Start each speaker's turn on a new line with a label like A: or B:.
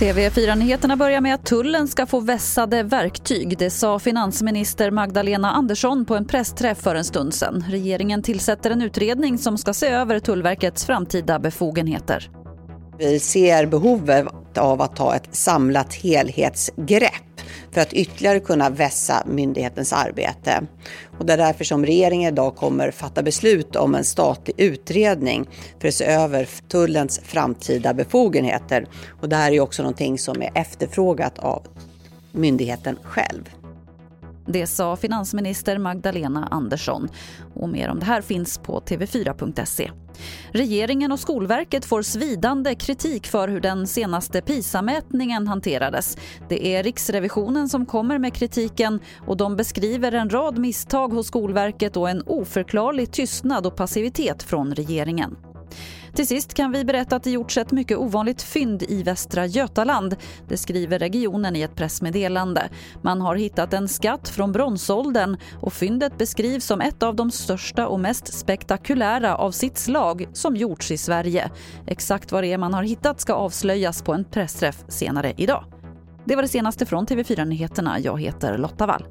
A: TV4-nyheterna börjar med att tullen ska få vässade verktyg. Det sa finansminister Magdalena Andersson på en pressträff för en stund sedan. Regeringen tillsätter en utredning som ska se över Tullverkets framtida befogenheter.
B: Vi ser behovet av att ta ett samlat helhetsgrepp för att ytterligare kunna vässa myndighetens arbete. Och det är därför som regeringen idag kommer fatta beslut om en statlig utredning för att se över tullens framtida befogenheter. Och det här är också någonting som är efterfrågat av myndigheten själv.
A: Det sa finansminister Magdalena Andersson. Och mer om det här finns på tv4.se. Regeringen och Skolverket får svidande kritik för hur den senaste PISA-mätningen hanterades. Det är Riksrevisionen som kommer med kritiken och de beskriver en rad misstag hos Skolverket och en oförklarlig tystnad och passivitet från regeringen. Till sist kan vi berätta att det gjorts ett mycket ovanligt fynd i Västra Götaland. Det skriver regionen i ett pressmeddelande. Man har hittat en skatt från bronsåldern och fyndet beskrivs som ett av de största och mest spektakulära av sitt slag som gjorts i Sverige. Exakt vad det är man har hittat ska avslöjas på en pressträff senare idag. Det var det senaste från TV4 Nyheterna. Jag heter Lotta Wall.